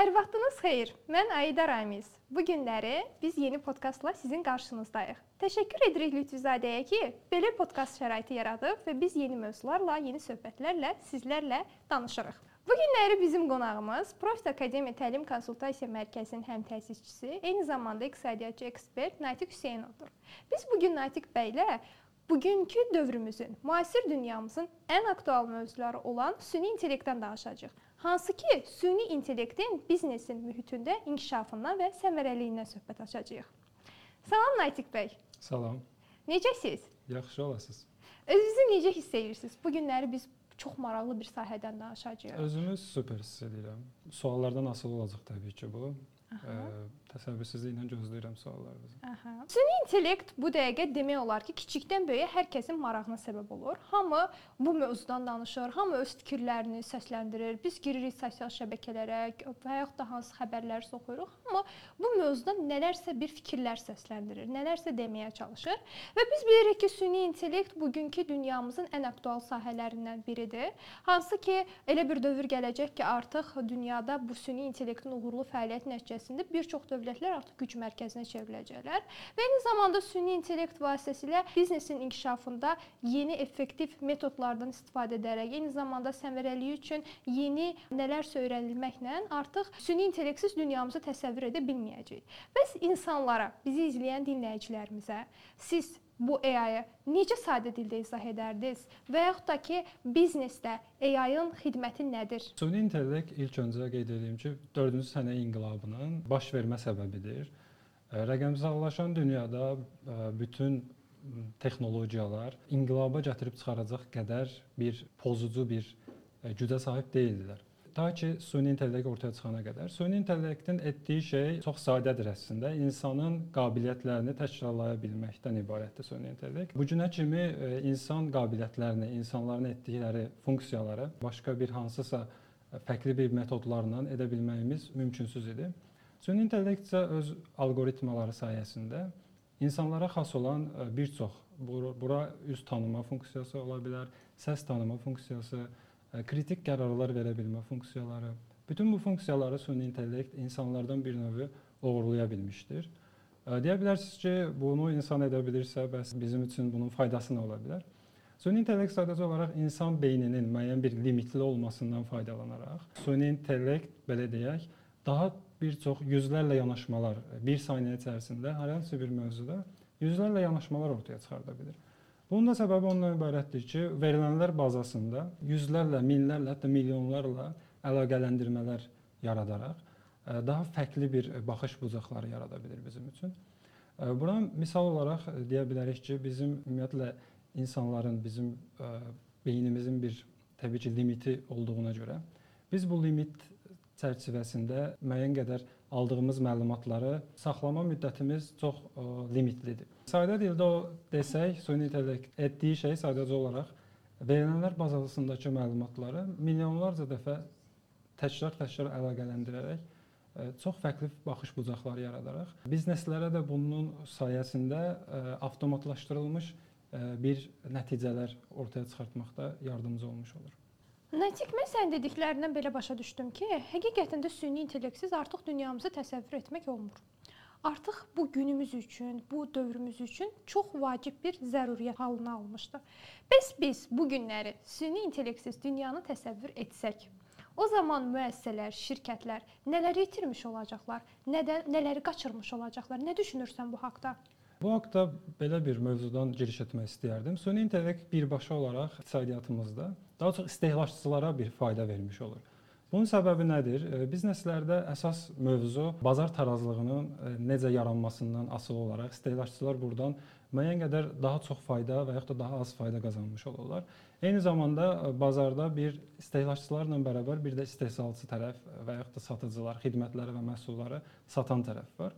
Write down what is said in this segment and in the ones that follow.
Hər vaxtınız xeyir. Mən Aida Ramiz. Bu günləri biz yeni podkastla sizin qarşınızdayıq. Təşəkkür edirik Lütfüzadəyə ki, belə podkast şəraiti yaradıb və biz yeni mövzularla, yeni söhbətlərlə sizlərlə danışırıq. Bu günləri bizim qonağımız Profit Akademiya Təlim Konsultasiya Mərkəzinin həm təsisçisi, eyni zamanda iqtisadiyyatçı ekspert Natiq Hüseynovdur. Biz bu gün Natiq bəylə bugünkü dövrümüzün, müasir dünyamızın ən aktual mövzuları olan süni intellektdən danışacağıq. Hansı ki, süni intellektin biznesin mühitində inkişafından və səmərəliyindən söhbət açacağıq. Salam Natiq bəy. Salam. Necəsiz? Yaxşı olasınız. Özünüzü necə hiss edirsiniz? Bu günləri biz çox maraqlı bir sahədən danışacağıq. Özümü super hiss edirəm. Suallardan asılı olacaq təbii ki bu. Ə, təsəvvürsüzlüklə gözləyirəm suallarınızı. Aha. Süni intellekt bu dəqiqə demək olar ki, kiçikdən böyüyə hər kəsin marağına səbəb olur. Hamı bu mövzudan danışır, hamı öz fikirlərini səsləndirir. Biz giririk sosial şəbəkələrə və yaxud da hansı xəbərləri oxuyuruq, amma bu mövzuda nələrsə bir fikirlər səsləndirir, nələrsə deməyə çalışır. Və biz bilirik ki, süni intellekt bugünkü dünyamızın ən aktual sahələrindən biridir. Hansı ki, elə bir dövr gələcək ki, artıq dünyada bu süni intellektin uğurlu fəaliyyət nəticəsində sayəsində bir çox dövlətlər artıq güc mərkəzinə çevriləcəklər və eyni zamanda süni intellekt vasitəsilə biznesin inkişafında yeni effektiv metodlardan istifadə edərək, eyni zamanda səmərəliyi üçün yeni nələrsə öyrənilməklə artıq süni intellektsiz dünyamızı təsəvvür edə bilməyəcəyik. Bəs insanlara, bizi izləyən dinləyicilərimizə siz bu AI-ı necə sadə dildə izah edərdiniz və yaxud da ki, biznesdə AI-ın xidməti nədir? Süni intellekt ilk öncə qeyd edeyim ki, 4-cü sənə inqilabının baş vermə səbəbidir. Rəqəmsallaşan dünyada bütün texnologiyalar inqilaba gətirib çıxaracaq qədər bir pozucu bir gücə sahib deyildilər. Ta ki süni intellekt ortaya çıxana qədər. Süni intellektin etdiyi şey çox sadədir əslində. İnsanın qabiliyyətlərini təkrarlaya bilməkdən ibarətdir süni intellekt. Bu günə kimi e, insan qabiliyyətlərini, insanların etdikləri funksiyaları başqa bir hansısa fərqli bir metodlarla edə bilməyimiz mümkünsüz idi. Süni intellekt isə öz alqoritmaları sayəsində insanlara xas olan e, bir çox bura üz tanıma funksiyası ola bilər, səs tanıma funksiyası, kritik qərarlar verə bilmə funksiyaları. Bütün bu funksiyaları süni intellekt insanlardan bir növ oğurlaya bilmişdir. Deyə bilərsiniz ki, bunu insan edə bilirsə, bəs bizim üçün bunun faydası nə ola bilər? Süni intellekt sadəcə olaraq insan beyninin müəyyən bir limitli olmasından faydalanaraq, süni intellekt belə deyək, daha bir çox yüzlərlə yanaşmalar bir saniyə içərisində hər hansı bir mövzuda yüzlərlə yanaşmalar ortaya çıxarda bilər. Bunun da səbəbi ondan ibarətdir ki, verilənlər bazasında yüzlərlə, minlərlə, hətta milyonlarla əlaqələndirmələr yaradaraq e, daha fərqli bir baxış bucaqları yarada bilər bizim üçün. E, buna misal olaraq deyə bilərik ki, bizim ümumiyyətlə insanların, bizim e, beynimizin bir təbii ki, limiti olduğuna görə biz bu limit çərçivəsində müəyyən qədər aldığımız məlumatları saxlama müddətimiz çox limitlidir. Sadə dildə o desək, süni intellekt etdiyi şey sadəcə olaraq verilənlər bazasındakı məlumatları milyonlarca dəfə təkrar-təkrar əlaqələndirərək ə, çox fərqli baxış bucaqları yaradaraq bizneslərə də bunun sayəsində ə, avtomatlaşdırılmış ə, bir nəticələr ortaya çıxartmaqda yardımcı olmuş olur. Nətik mən sənin dediklərindən belə başa düşdüm ki, həqiqətən də süni intellektsiz artıq dünyamızı təsəvvür etmək olmur. Artıq bu günümüz üçün, bu dövrümüz üçün çox vacib bir zəruriyyət halını almışdı. Bəs biz bu günləri süni intellektsiz dünyanı təsəvvür etsək, o zaman müəssisələr, şirkətlər nələri itirmiş olacaqlar? Nədən nələri qaçırmış olacaqlar? Nə düşünürsən bu haqqda? Bu haqqda belə bir mövzudan giriş etmək istəyərdim. Süni intellekt birbaşa olaraq iqtisadiyyatımızda daha çox istehlakçılara bir fayda vermiş olur. Bunun səbəbi nədir? Bizneslərdə əsas mövzu bazar tarazlığının necə yaranmasından asılı olaraq istehlakçılar burdan müəyyən qədər daha çox fayda və yaxud da daha az fayda qazanmış olurlar. Eyni zamanda bazarda bir istehlakçılarla bərabər bir də istehsalçı tərəf və yaxud da satıcılar, xidmətləri və məhsulları satan tərəf var.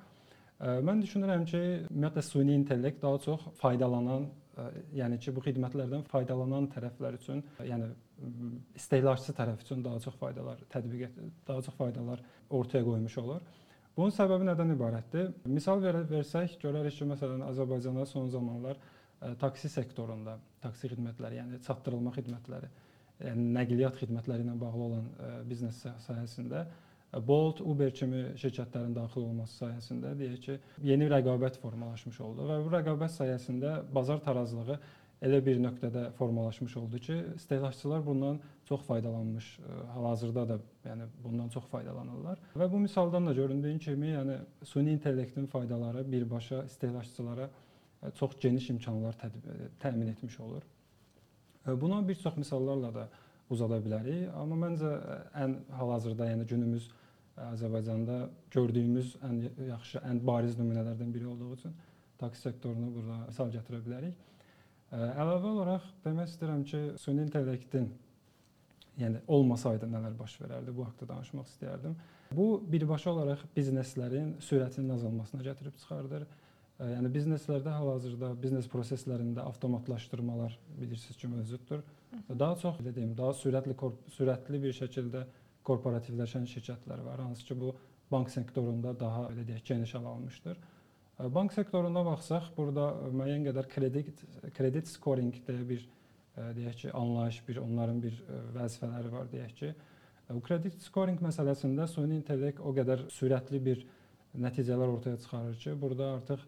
Mən düşünürəm ki, ümumiyyətlə süni intellekt daha çox faydalanan, yəni ki, bu xidmətlərdən faydalanan tərəflər üçün, yəni istehlakçı tərəf üçün daha çox faydalar tətbiq et, daha çox faydalar ortaya qoymuş olur. Bunun səbəbi nədən ibarətdir? Misal ver versək, görərik ki, məsələn, Azərbaycanda son zamanlar taksi sektorunda, taksi xidmətləri, yəni çatdırılma xidmətləri, yəni nəqliyyat xidmətləri ilə bağlı olan biznes sahəsində Bolt, Uber kimi şirkətlərin daxil olması sayəsində deyək ki, yeni rəqabət formalaşmış oldu və bu rəqabət sayəsində bazar tarazlığı elə bir nöqtədə formalaşmış oldu ki, istehlakçılar bundan çox faydalanmış, e, hal-hazırda da yəni bundan çox faydalanırlar. Və bu misaldan da göründüyü kimi, yəni süni intellektin faydaları birbaşa istehlakçılara e, çox geniş imkanlar tədbir, təmin etmiş olur. E, Buna bir çox misallarla da uzada bilərik, amma məncə ən hal-hazırda, yəni günümüz Azərbaycanda gördüyümüz ən yaxşı, ən bariz nümunələrdən biri olduğu üçün taksi sektorunu burada misal gətirə bilərik. Əlavə olaraq demək istəyirəm ki, süni intellektin yəni olmasaydı nələr baş verərdi? Bu haqqda danışmaq istəyərdim. Bu birbaşa olaraq bizneslərin sürətinin azalmasına gətirib çıxardır. Yəni bizneslərdə hal-hazırda biznes proseslərində avtomatlaşdırmalar bilirsiniz ki, mövcuddur. Daha çox belə deyim, daha sürətli sürətli bir şəkildə korporativləşən şirkətlər var, hansı ki, bu bank sektorunda daha belə deyək, geniş hal almışdır. Bank sektoruna baxsaq, burada müəyyən qədər kredit kredit scoring deyə bir deyək ki, anlayış, bir onların bir vəzifələri var deyək ki. Bu kredit scoring məsələsində süni intellekt o qədər sürətli bir nəticələr ortaya çıxarır ki, burada artıq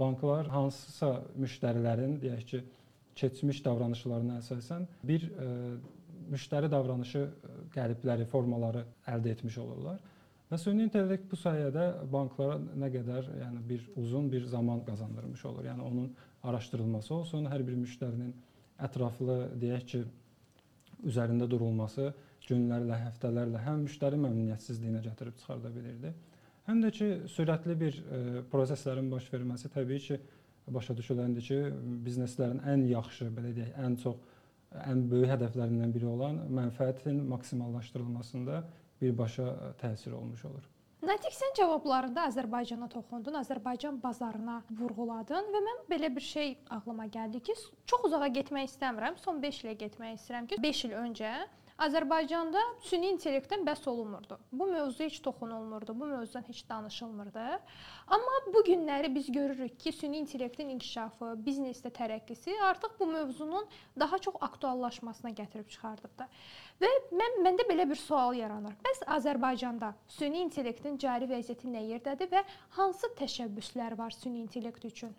banklar hansısa müştərilərin deyək ki, keçmiş davranışlarına əsasən bir müştəri davranışı qəlibləri, formaları əldə etmiş olurlar. Və süni intellekt bu sayədə banklara nə qədər, yəni bir uzun bir zaman qazandırmış olur. Yəni onun araşdırılması olsun, hər bir müştərinin ətraflı deyək ki, üzərində durulması günlərlə, həftələrlə həm müştəri məmnuniyyətsizliyinə gətirib çıxarda bilirdi. Həm də ki, sürətli bir ə, proseslərin baş verməsi təbii ki, başa düşüləndir ki, bizneslərin ən yaxşı, belə deyək, ən çox ən böyük hədəflərindən biri olan mənfəətin maksimallaşdırılmasında birbaşa təsir olmuş olur. Natiq sən cavablarında Azərbaycana toxundun, Azərbaycan bazarına vurğuladın və mən belə bir şey ağlıma gəldi ki, çox uzağa getmək istəmirəm, son 5 ilə getmək istəyirəm ki, 5 il öncə Azərbaycanda süni intellektdən bəhs olunmurdu. Bu mövzuya heç toxunulmurdu, bu mövzudan heç danışılmırdı. Amma bu günləri biz görürük ki, süni intellektin inkişafı, biznesdə tərəqqisi artıq bu mövzunun daha çox aktuallaşmasına gətirib çıxardıbdı. Və mən məndə belə bir sual yaranır. Bəs Azərbaycanda süni intellektin cari vəziyyəti nə yerdədir və hansı təşəbbüslər var süni intellekt üçün?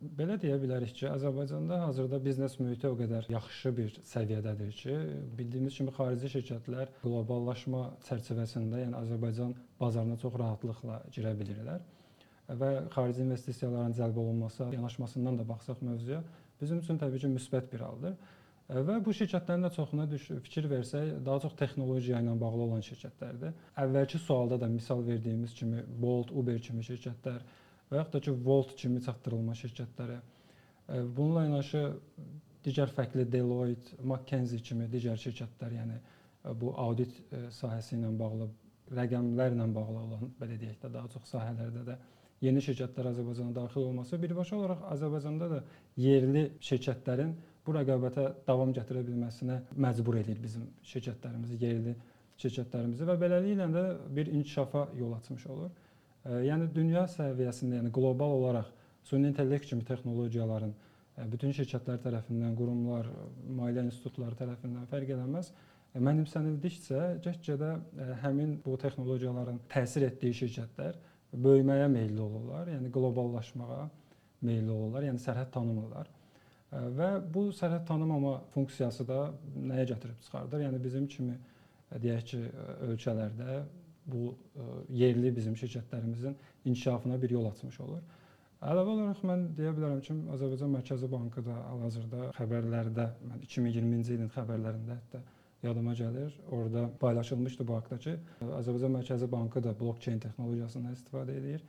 Belə deyə bilərik ki, Azərbaycanda hazırda biznes mühiti o qədər yaxşı bir səviyyədədir ki, bildiyimiz kimi xarici şirkətlər qloballaşma çərçivəsində, yəni Azərbaycan bazarına çox rahatlıqla girə bilirlər və xarici investisiyaların cəlb olunması yanaşmasından da baxsaq mövzuya bizim üçün təbii ki, müsbət bir haldır. Və bu şirkətlərin də çoxuna fikir versək, daha çox texnologiya ilə bağlı olan şirkətlərdir. Əvvəlki sualda da misal verdiyimiz kimi Bolt, Uber kimi şirkətlər və yaxud da ki, Volt kimi çatdırılma şirkətlərə. E, bununla yanaşı digər fərqli Deloitte, McKinsey kimi digər şirkətlər, yəni e, bu audit e, sahəsi ilə bağlı, rəqəmlərlə bağlı olan, belə deyək də, daha çox sahələrdə də yeni şirkətlər Azərbaycana daxil olması birbaşa olaraq Azərbaycanda da yerli şirkətlərin bu rəqabətə davam gətirə bilməsinə məcbur edir bizim şirkətlərimizi, yerli şirkətlərimizi və beləliklə də bir inkişafa yol açmış olur. Yəni dünya səviyyəsində, yəni qlobal olaraq süni intellekt kimi texnologiyaların bütün şirkətlər tərəfindən, qurumlar, maliyyə institutları tərəfindən fərq eləməz mənimsənildikcə get-gedə həmin bu texnologiyaların təsir etdiyi şirkətlər böyüməyə meylli olurlar, yəni qloballaşmağa meylli olurlar, yəni sərhəd tanımırlar. Və bu sərhəd tanımama funksiyası da nəyə gətirib çıxardır? Yəni bizim kimi deyək ki, ölkələrdə bu e, yerli bizim şirkətlərimizin inkişafına bir yol açmış olur. Əlavə olaraq mən deyə bilərəm ki, Azərbaycan Mərkəzi Bankı da hal-hazırda xəbərlərdə, mən 2020-ci ilin xəbərlərində hətta yadıma gəlir, orada paylaşılmışdı bu haqqda ki, Azərbaycan Mərkəzi Bankı da blockchain texnologiyasından istifadə edir.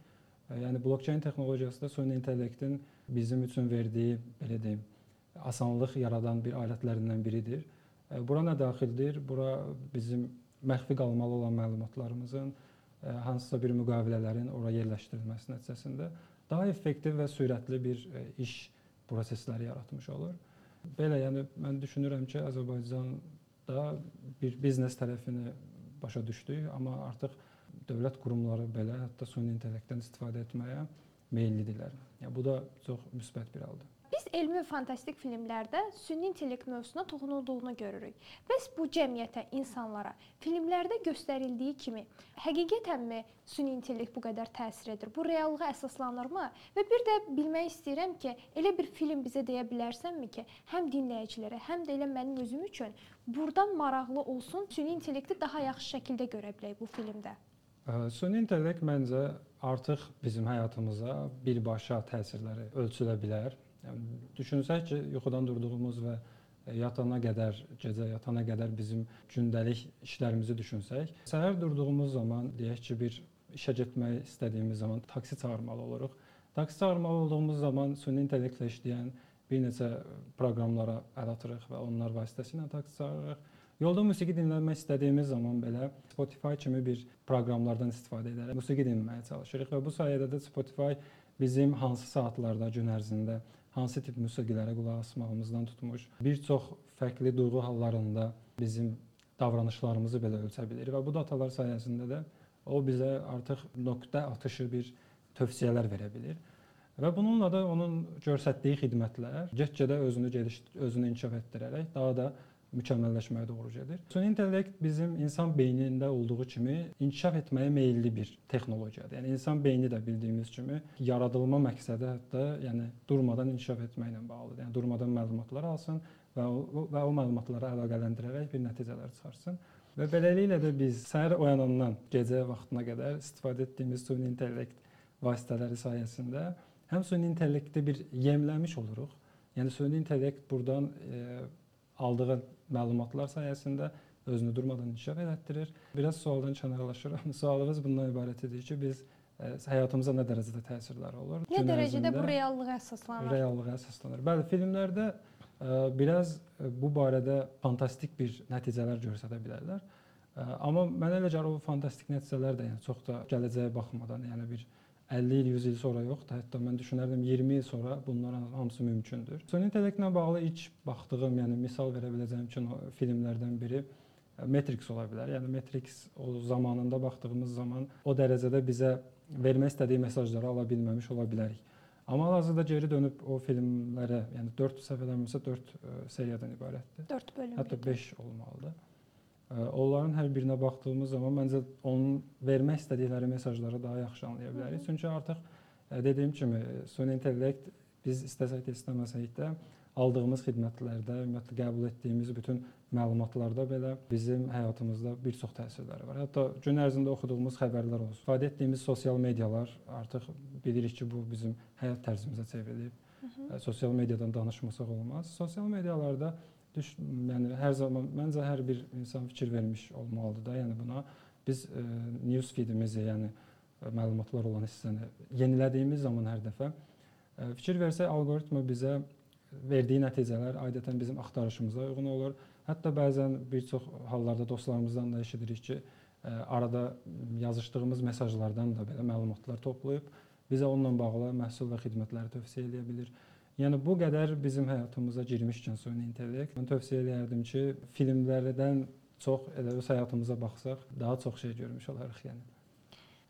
E, yəni blockchain texnologiyası da süni intellektin bizim üçün verdiyi, belə deyim, asanlıq yaradan bir alətlərindən biridir. E, bura nə daxildir? Bura bizim məxfi qalmalı olan məlumatlarımızın e, hansısa bir müqavilələrin ora yerləşdirilməsi nəticəsində daha effektiv və sürətli bir e, iş prosesləri yaratmış olur. Belə, yəni mən düşünürəm ki, Azərbaycanda bir biznes tərəfini başa düşdük, amma artıq dövlət qurumları belə hətta süni intellektdən istifadə etməyə meyllidirlər. Yəni bu da çox müsbət bir haldır. Biz elmi fantastik filmlərdə süni intellekt mövzusuna toxunulduğunu görürük. Bəs bu cəmiyyətə, insanlara filmlərdə göstərildiyi kimi həqiqətənmi süni intellekt bu qədər təsir edir? Bu reallığa əsaslanırmı? Və bir də bilmək istəyirəm ki, elə bir film bizə deyə bilərsənmi ki, həm dinləyicilərə, həm də elə mənim özüm üçün burdan maraqlı olsun, süni intellekti daha yaxşı şəkildə görə bilək bu filmdə? Süni intellekt məncə artıq bizim həyatımıza birbaşa təsirləri ölçülə bilər. Yəni düşünsək ki, yuxudan durduğumuz və yatana qədər, gecə yatana qədər bizim gündəlik işlərimizi düşünsək, səhər durduğumuz zaman deyək ki, bir işə getmək istədiyimiz zaman taksi çağırmalı oluruq. Taksi çağırmalı olduğumuz zaman süni intellektlə işləyən bir neçə proqramlara əl atırıq və onlar vasitəsilə taksi çağırırıq. Yolda musiqi dinləmək istədiyimiz zaman belə Spotify kimi bir proqramlardan istifadə edərək musiqi dinləməyə çalışırıq və bu sayədə də Spotify bizim hansı saatlarda gün ərzində hansı tip musiqilərə qulaq asmağımızdan tutmuş bir çox fərqli duyğu hallarında bizim davranışlarımızı belə ölçə bilir və bu datalar sayəsində də o bizə artıq nöqtə atışı bir tövsiyələr verə bilir. Və bununla da onun göstərdiyi xidmətlər get-gedə özünü gediş özünü inkişaf etdirərək daha da mükəmməlləşməyə doğru gedir. Süni intellekt bizim insan beynində olduğu kimi inkişaf etməyə meylli bir texnologiyadır. Yəni insan beyni də bildiyimiz kimi yaradılma məqsədi hətta yəni durmadan inkişaf etməklə bağlıdır. Yəni durmadan məlumatlar alsın və o, və o məlumatları əlaqələndirərək bir nəticələr çıxarsın. Və beləliklə də biz səhər oyanandan gecə vaxtına qədər istifadə etdiyimiz süni intellekt vasitələri sayəsində həm süni intellekti bir yemləmiş oluruq. Yəni süni intellekt burdan e, aldığı məlumatlar sayəsində özünü durmadan inkişaf etdirir. Biraz sualdan kənarlaşıram. Sualımız bundan ibarət idi ki, biz e, həyatımıza nə dərəcədə təsirləri olur? Nə Gün dərəcədə bu reallığa əsaslanır? Reallığa əsaslanır. Bəli, filmlərdə e, biraz e, bu barədə fantastik bir nəticələr göstərə bilərlər. Amma mənə elə gəlir o fantastik nəticələr də yəni çox da gələcəyə baxmadan, yəni bir 50 il, 100 il sonra yoxdur. Hətta mən düşünərdim 20 il sonra bunların hamısı mümkündür. Süni intellektlə bağlı ilk baxdığım, yəni misal verə biləcəyim kino filmlərdən biri e, Matrix ola bilər. Yəni Matrix o zamanında baxdığımız zaman o dərəcədə bizə vermək istədiyi mesajları ala bilməmiş ola bilərik. Amma hal-hazırda geri dönüb o filmlərə, yəni 4 səhifələrimizsə 4 e, seriyadan ibarətdir. 4 bölüm. Hətta 5 olmalıdır. Onların hər birinə baxdığımız zaman məncə onun vermək istədikləri mesajları daha yaxşı anlaya bilərik. Çünki artıq dediyim kimi süni intellekt biz istəsək də istəməsək də aldığımız xidmətlərdə, ümumiyyətlə qəbul etdiyimiz bütün məlumatlarda belə bizim həyatımızda bir çox təsirləri var. Hətta gün ərzində oxuduğumuz xəbərlər olsun, istifadə etdiyimiz sosial medialar artıq bilirik ki, bu bizim həyat tərzimizə çevrilib. Sosial mediadan danışmasaq olmaz. Sosial medialarda düş, yəni hər zaman məncə hər bir insan fikir vermiş olmalıdır da. Yəni buna biz e, news feedimizi, yəni e, məlumatlar olan hissəni yenilədiyimiz zaman hər dəfə e, fikir versək alqoritma bizə verdiyi nəticələr adətən bizim axtarışımıza uyğun olur. Hətta bəzən bir çox hallarda dostlarımızdan da eşidirik ki, e, arada yazışdığımız mesajlardan da belə məlumatlar toplayıb bizə onunla bağlı məhsul və xidmətləri tövsiyə edə bilir. Yəni bu qədər bizim həyatımıza girmişkən süni intellekt, mən tövsiyə edərdim ki, filmlərdən çox elə öz həyatımıza baxsaq, daha çox şey görmüş olarıq yəni.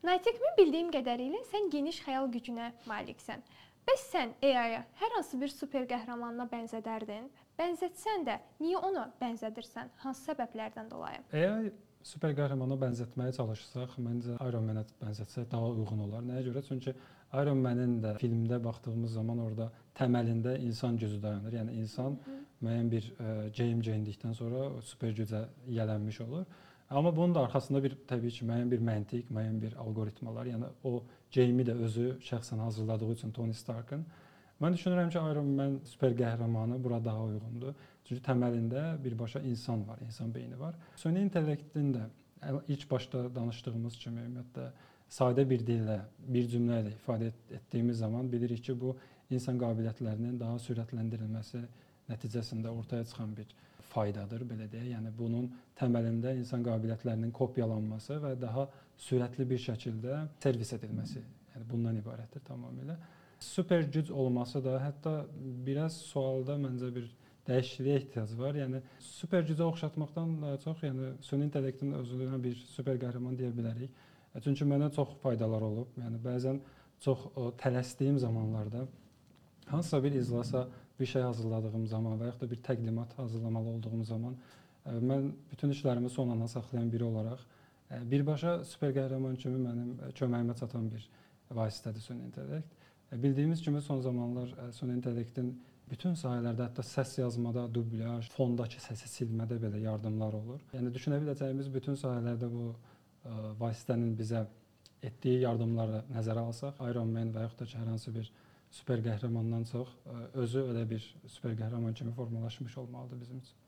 Natiq, mən bildiyim qədərilə sən geniş xəyal gücünə maliksən. Bəs sən AI-ya hər hansı bir super qəhrəmanına bənzədərdin? Bənzətsən də niyə ona bənzədirsən? Hansı səbəblərdən dolayı? AI super qəhrəmana bənzətməyə çalışsaq, məncə Iron Man-ə bənzətsək daha uyğun olar. Nəyə görə? Çünki Iron Man-in də filmdə baxdığımız zaman orada təməlində insan gözü dayanır. Yəni insan müəyyən bir geyim geyindikdən sonra super gücə yiyələnmiş olur. Amma bunun da arxasında bir təbii ki, müəyyən bir məntiq, müəyyən bir alqoritmalar, yəni o geyimi də özü şəxsən hazırladığı üçün Tony Starkın Mən düşünürəm ki, Iron Man super qəhrəmanı bura daha uyğundur. Çünki təməlində birbaşa insan var, insan beyni var. Süni intellektin də ilk başda danışdığımız kimi ümumiyyətlə sadə bir dillə, bir cümlə ilə ifadə etdiyimiz zaman bilirik ki, bu insan qabiliyyətlərinin daha sürətləndirilməsi nəticəsində ortaya çıxan bir faydadır, belə deyək. Yəni bunun təməlində insan qabiliyyətlərinin kopyalanması və daha sürətli bir şəkildə servis edilməsi, yəni bundan ibarətdir tamamilə. Super güc olması da hətta biraz sualda məncə bir dəyişikliyə ehtiyac var. Yəni super gücə oxşatmaqdan daha çox, yəni süni intellektin özünə bir super qəhrəman deyə bilərik. Çünki mənə çox faydalar olub. Yəni bəzən çox o, tələsdiyim zamanlarda hansısa bir iclasa bir şey hazırladığım zaman və yaxud da bir təqdimat hazırlamalı olduğum zaman ə, mən bütün işlərimi son ana saxlayan biri olaraq ə, birbaşa super qəhrəman kimi mənim ə, köməyimə çatan bir vasitədir süni intellekt. Bildiyimiz kimi son zamanlar süni intellektin bütün sahələrdə, hətta səs yazmada, dublyaj, fondakı səsi silmədə belə yardımlar olur. Yəni düşünə biləcəyimiz bütün sahələrdə bu vasitənin bizə etdiyi yardımları nəzərə alsaq, Iron Man və yaxud da ki, hər hansı bir super qəhrəmandan çox özü elə bir super qəhrəman kimi formalaşmış olmalıdır bizim üçün.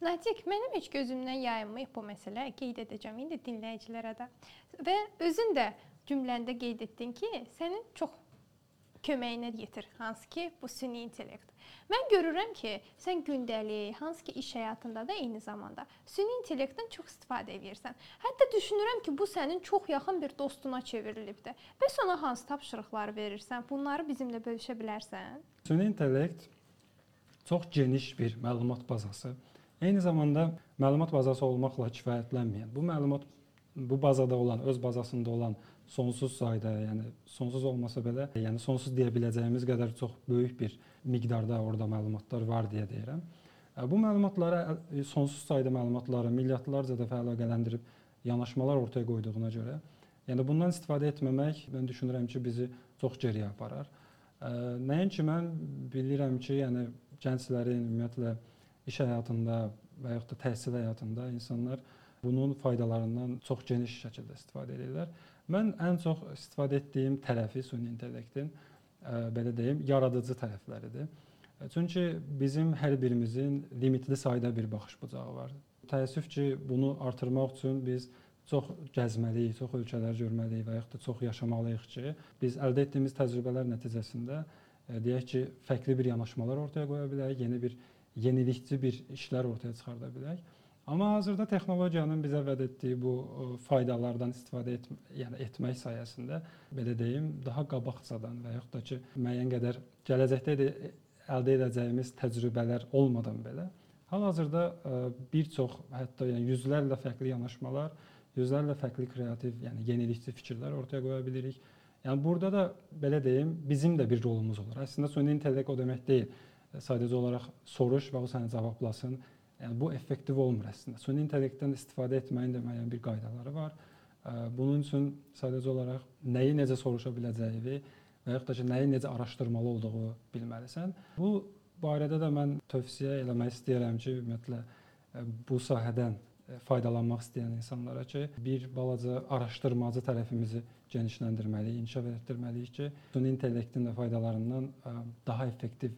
Natiq, mənim heç gözümdən yayınmayıb bu məsələ. Qeyd edəcəm indi dinləyicilərə də. Və özün də cümləndə qeyd etdin ki, sənin çox köməyinə yetir, hansı ki, bu süni intellekt. Mən görürəm ki, sən gündəlik, hansı ki, iş həyatında da eyni zamanda süni intellektdən çox istifadə edirsən. Hətta düşünürəm ki, bu sənin çox yaxın bir dostuna çevrilibdi. Bəs ona hansı tapşırıqlar verirsən? Bunları bizimlə bölüşə bilərsən? Süni intellekt çox geniş bir məlumat bazası. Eyni zamanda məlumat bazası olmaqla kifayətlənməyən, bu məlumat bu bazada olan, öz bazasında olan sonsuz sayda, yəni sonsuz olmasa belə, yəni sonsuz deyə biləcəyimiz qədər çox böyük bir miqdarda orada məlumatlar var deyə deyirəm. E, Bu məlumatları e, sonsuz sayda məlumatları milyardlarca dəfə əlaqələndirib yanaşmalar ortaya qoyduğuna görə, yəni bundan istifadə etməmək mən düşünürəm ki, bizi çox geriyə aparar. E, Nəinki mən bilirəm ki, yəni gənclərin ümumiyyətlə iş həyatında və yaxud da təhsil həyatında insanlar bunun faydalarından çox geniş şəkildə istifadə edirlər. Mən ən çox istifadə etdiyim tərəfi süni intellektin ə, belə deyim, yaradıcı tərəfləridir. E, Çünki bizim hər birimizin limitli sayda bir baxış bucağı var. Təəssüf ki, bunu artırmaq üçün biz çox gəzməliyik, çox ölkələr görməliyik və yaxud da çox yaşamalıyıq ki, biz əldə etdiyimiz təcrübələr nəticəsində ə, deyək ki, fərqli bir yanaşmalar ortaya qoya bilərik, yeni bir yenilikçi bir işlər ortaya çıxarda bilərik. Amma hazırda texnologiyanın bizə vəd etdiyi bu ə, faydalardan istifadə et, yəni etmək sayəsində belə deyim, daha qabaqcadan və yaxud da ki, müəyyən qədər gələcəkdə də əldə edəcəyimiz təcrübələr olmadan belə hal-hazırda ə, bir çox, hətta yəni yüzlərlə fərqli yanaşmalar, yüzlərlə fərqli kreativ, yəni yenilikçi fikirlər ortaya qoya bilirik. Yəni burada da belə deyim, bizim də bir rolumuz olur. Əslində süni intellekt o demək deyil. Sadəcə olaraq soruş və o səni cavablasın. Yəni bu effektiv olmur əslində. Süni intellektdən istifadə etməyin də müəyyən bir qaydaları var. Bunun üçün sadəcə olaraq nəyi necə soruşa biləcəyini və yaxud da ki, nəyi necə araşdırmalı olduğu bilməlisən. Bu barədə də mən tövsiyə eləmək istəyirəm ki, ümumiyyətlə bu sahədən faydalanmaq istəyən insanlara ki, bir balaca araşdırmacı tərəfimizi genişləndirməliyik, inkişaf etdirməliyik ki, süni intellektin də faydalarından daha effektiv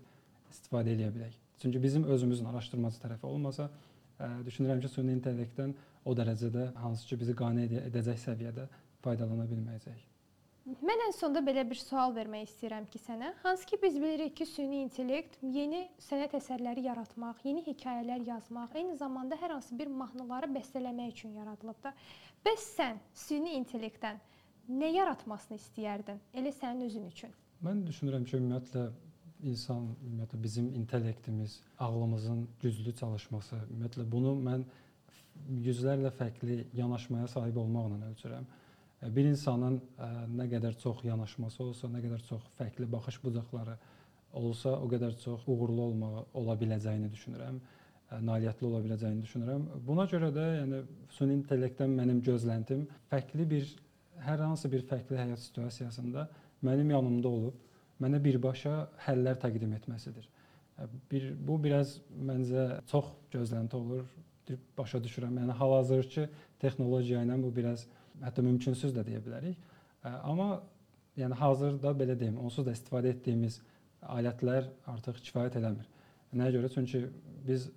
istifadə edə bilək. Çünki bizim özümüzün araşdırmacı tərəfi olmasa, ə, düşünürəm ki, süni intellektdən o dərəcədə hansı ki bizi qane edə- edəcək səviyyədə faydalana bilməyəcəyik. Mən ən sonda belə bir sual vermək istəyirəm ki, sənə. Hansı ki biz bilirik ki, süni intellekt yeni sənət əsərləri yaratmaq, yeni hekayələr yazmaq, eyni zamanda hər hansı bir mahnıları bəstələmək üçün yaradılıb da. Bəs sən süni intellektdən nə yaratmasını istəyərdin? Elə sənin özün üçün. Mən düşünürəm ki, ümumiyyətlə insan, ümumiyyətlə bizim intellektimiz, ağlımızın güclü çalışması, ümumiyyətlə bunu mən yüzlərlə fərqli yanaşmaya sahib olmaqla ölçürəm. E, Bir insanın ə, nə qədər çox yanaşması olsa, nə qədər çox fərqli baxış bucaqları olsa, o qədər çox uğurlu olmağı ola biləcəyini düşünürəm. ə, Nailiyyətli ola biləcəyini düşünürəm. Buna görə də yəni süni intellektdən mənim gözləntim fərqli bir hər hansı bir fərqli həyat situasiyasında mənim yanımda olub mənə birbaşa həllər təqdim etməsidir. Bir bu biraz məncə çox gözlənti olur. Başa düşürəm. Yəni hal-hazırki texnologiya ilə bu biraz hətta mümkünsüz də deyə bilərik. Amma yəni hazırda belə deyim, onsuz da istifadə etdiyimiz alətlər artıq kifayət eləmir. Nəyə görə? Çünki biz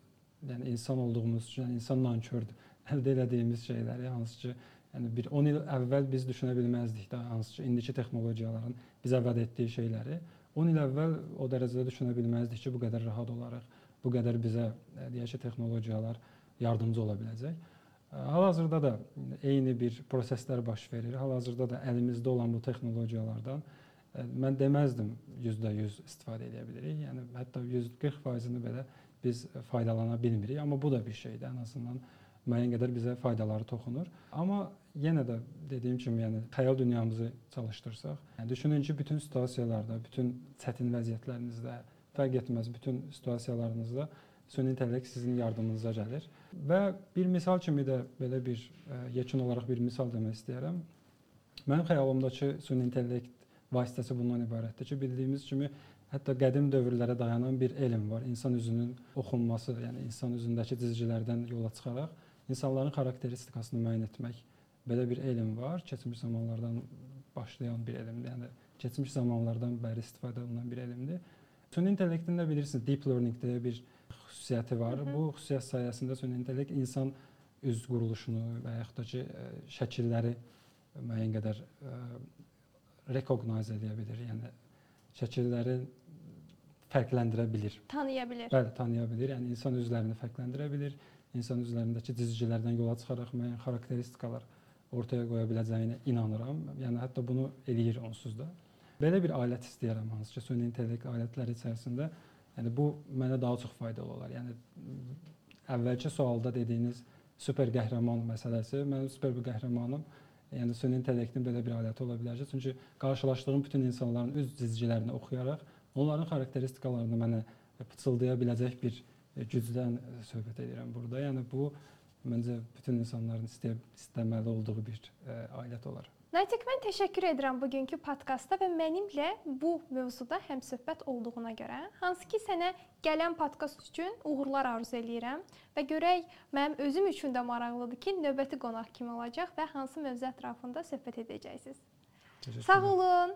yəni insan olduğumuz üçün, yəni insan nankördür. Əldə etdiyimiz şeyləri hansı ki, yəni bir 10 il əvvəl biz düşünə bilməzdik də hansı ki, indiki texnologiyaların bizə vəd etdiyi şeyləri 10 il əvvəl o dərəcədə düşünə bilməzdik ki, bu qədər rahat olaraq, bu qədər bizə ə, deyək ki, texnologiyalar yardımcı ola biləcək. Ə, Hal-hazırda da eyni bir proseslər baş verir. Hal-hazırda da əlimizdə olan bu texnologiyalardan ə, mən deməzdim %100 istifadə edə bilirik. Yəni hətta 140%-ni belə biz faydalana bilmirik, amma bu da bir şeydir. Ən azından müəyyən qədər bizə faydaları toxunur. Amma yenə də dediyim kimi, yəni xəyal dünyamızı çalışdırsaq, yəni düşünün ki, bütün situasiyalarda, bütün çətin vəziyyətlərinizdə, fərq etməz bütün situasiyalarınızda süni intellekt sizin yardımınıza gəlir. Və bir misal kimi də belə bir ə, yekun olaraq bir misal demək istəyirəm. Mənim xəyalımdakı süni intellekt vasitəsi bundan ibarətdir ki, bildiyimiz kimi hətta qədim dövrlərə dayanan bir elm var. İnsan üzünün oxunması, yəni insan üzündəki cizgilərdən yola çıxaraq insanların xarakteristikasını müəyyən etmək belə bir elm var. Keçmiş zamanlardan başlayan bir elmdir. Yəni keçmiş zamanlardan bəri istifadə olunan bir elmdir. Süni intellektin də bilirsiniz, deep learning deyə bir xüsusiyyəti var. Hı -hı. Bu xüsusiyyət sayəsində süni intellekt insan üz quruluşunu və yaxud da ki, şəkilləri müəyyən qədər recognize edə bilir. Yəni şəkilləri fərqləndirə bilir. Tanıya bilir. Bəli, tanıya bilir. Yəni insan üzlərini fərqləndirə bilir. İnsan üzlərindəki cizgilərdən yola çıxaraq müəyyən xarakteristikalar ortaya qoya biləcəyinə inanıram. Yəni hətta bunu eləyir onsuz da. Belə bir alət istəyirəm hansı ki, süni intellekt alətləri içərisində yəni bu mənə daha çox faydalı olar. Yəni əvvəlki sualda dediyiniz super qəhrəman məsələsi, mənim super bir qəhrəmanım yəni süni intellektin belə bir aləti ola bilər ki, çünki qarşılaşdığım bütün insanların üz cizgilərini oxuyaraq onların xarakteristikalarını mənə pıçıldaya biləcək bir gücdən söhbət edirəm burada. Yəni bu məncə bütün insanların istəyə istəməli olduğu bir ə, alət olar. Natiq, mən təşəkkür edirəm bugünkü podkastda və mənimlə bu mövzuda həmsöhbət olduğuna görə. Hansı ki, sənə gələn podkast üçün uğurlar arzu eləyirəm və görək mənim özüm üçün də maraqlıdır ki, növbəti qonaq kim olacaq və hansı mövzu ətrafında söhbət edəcəksiniz. Sağ olun.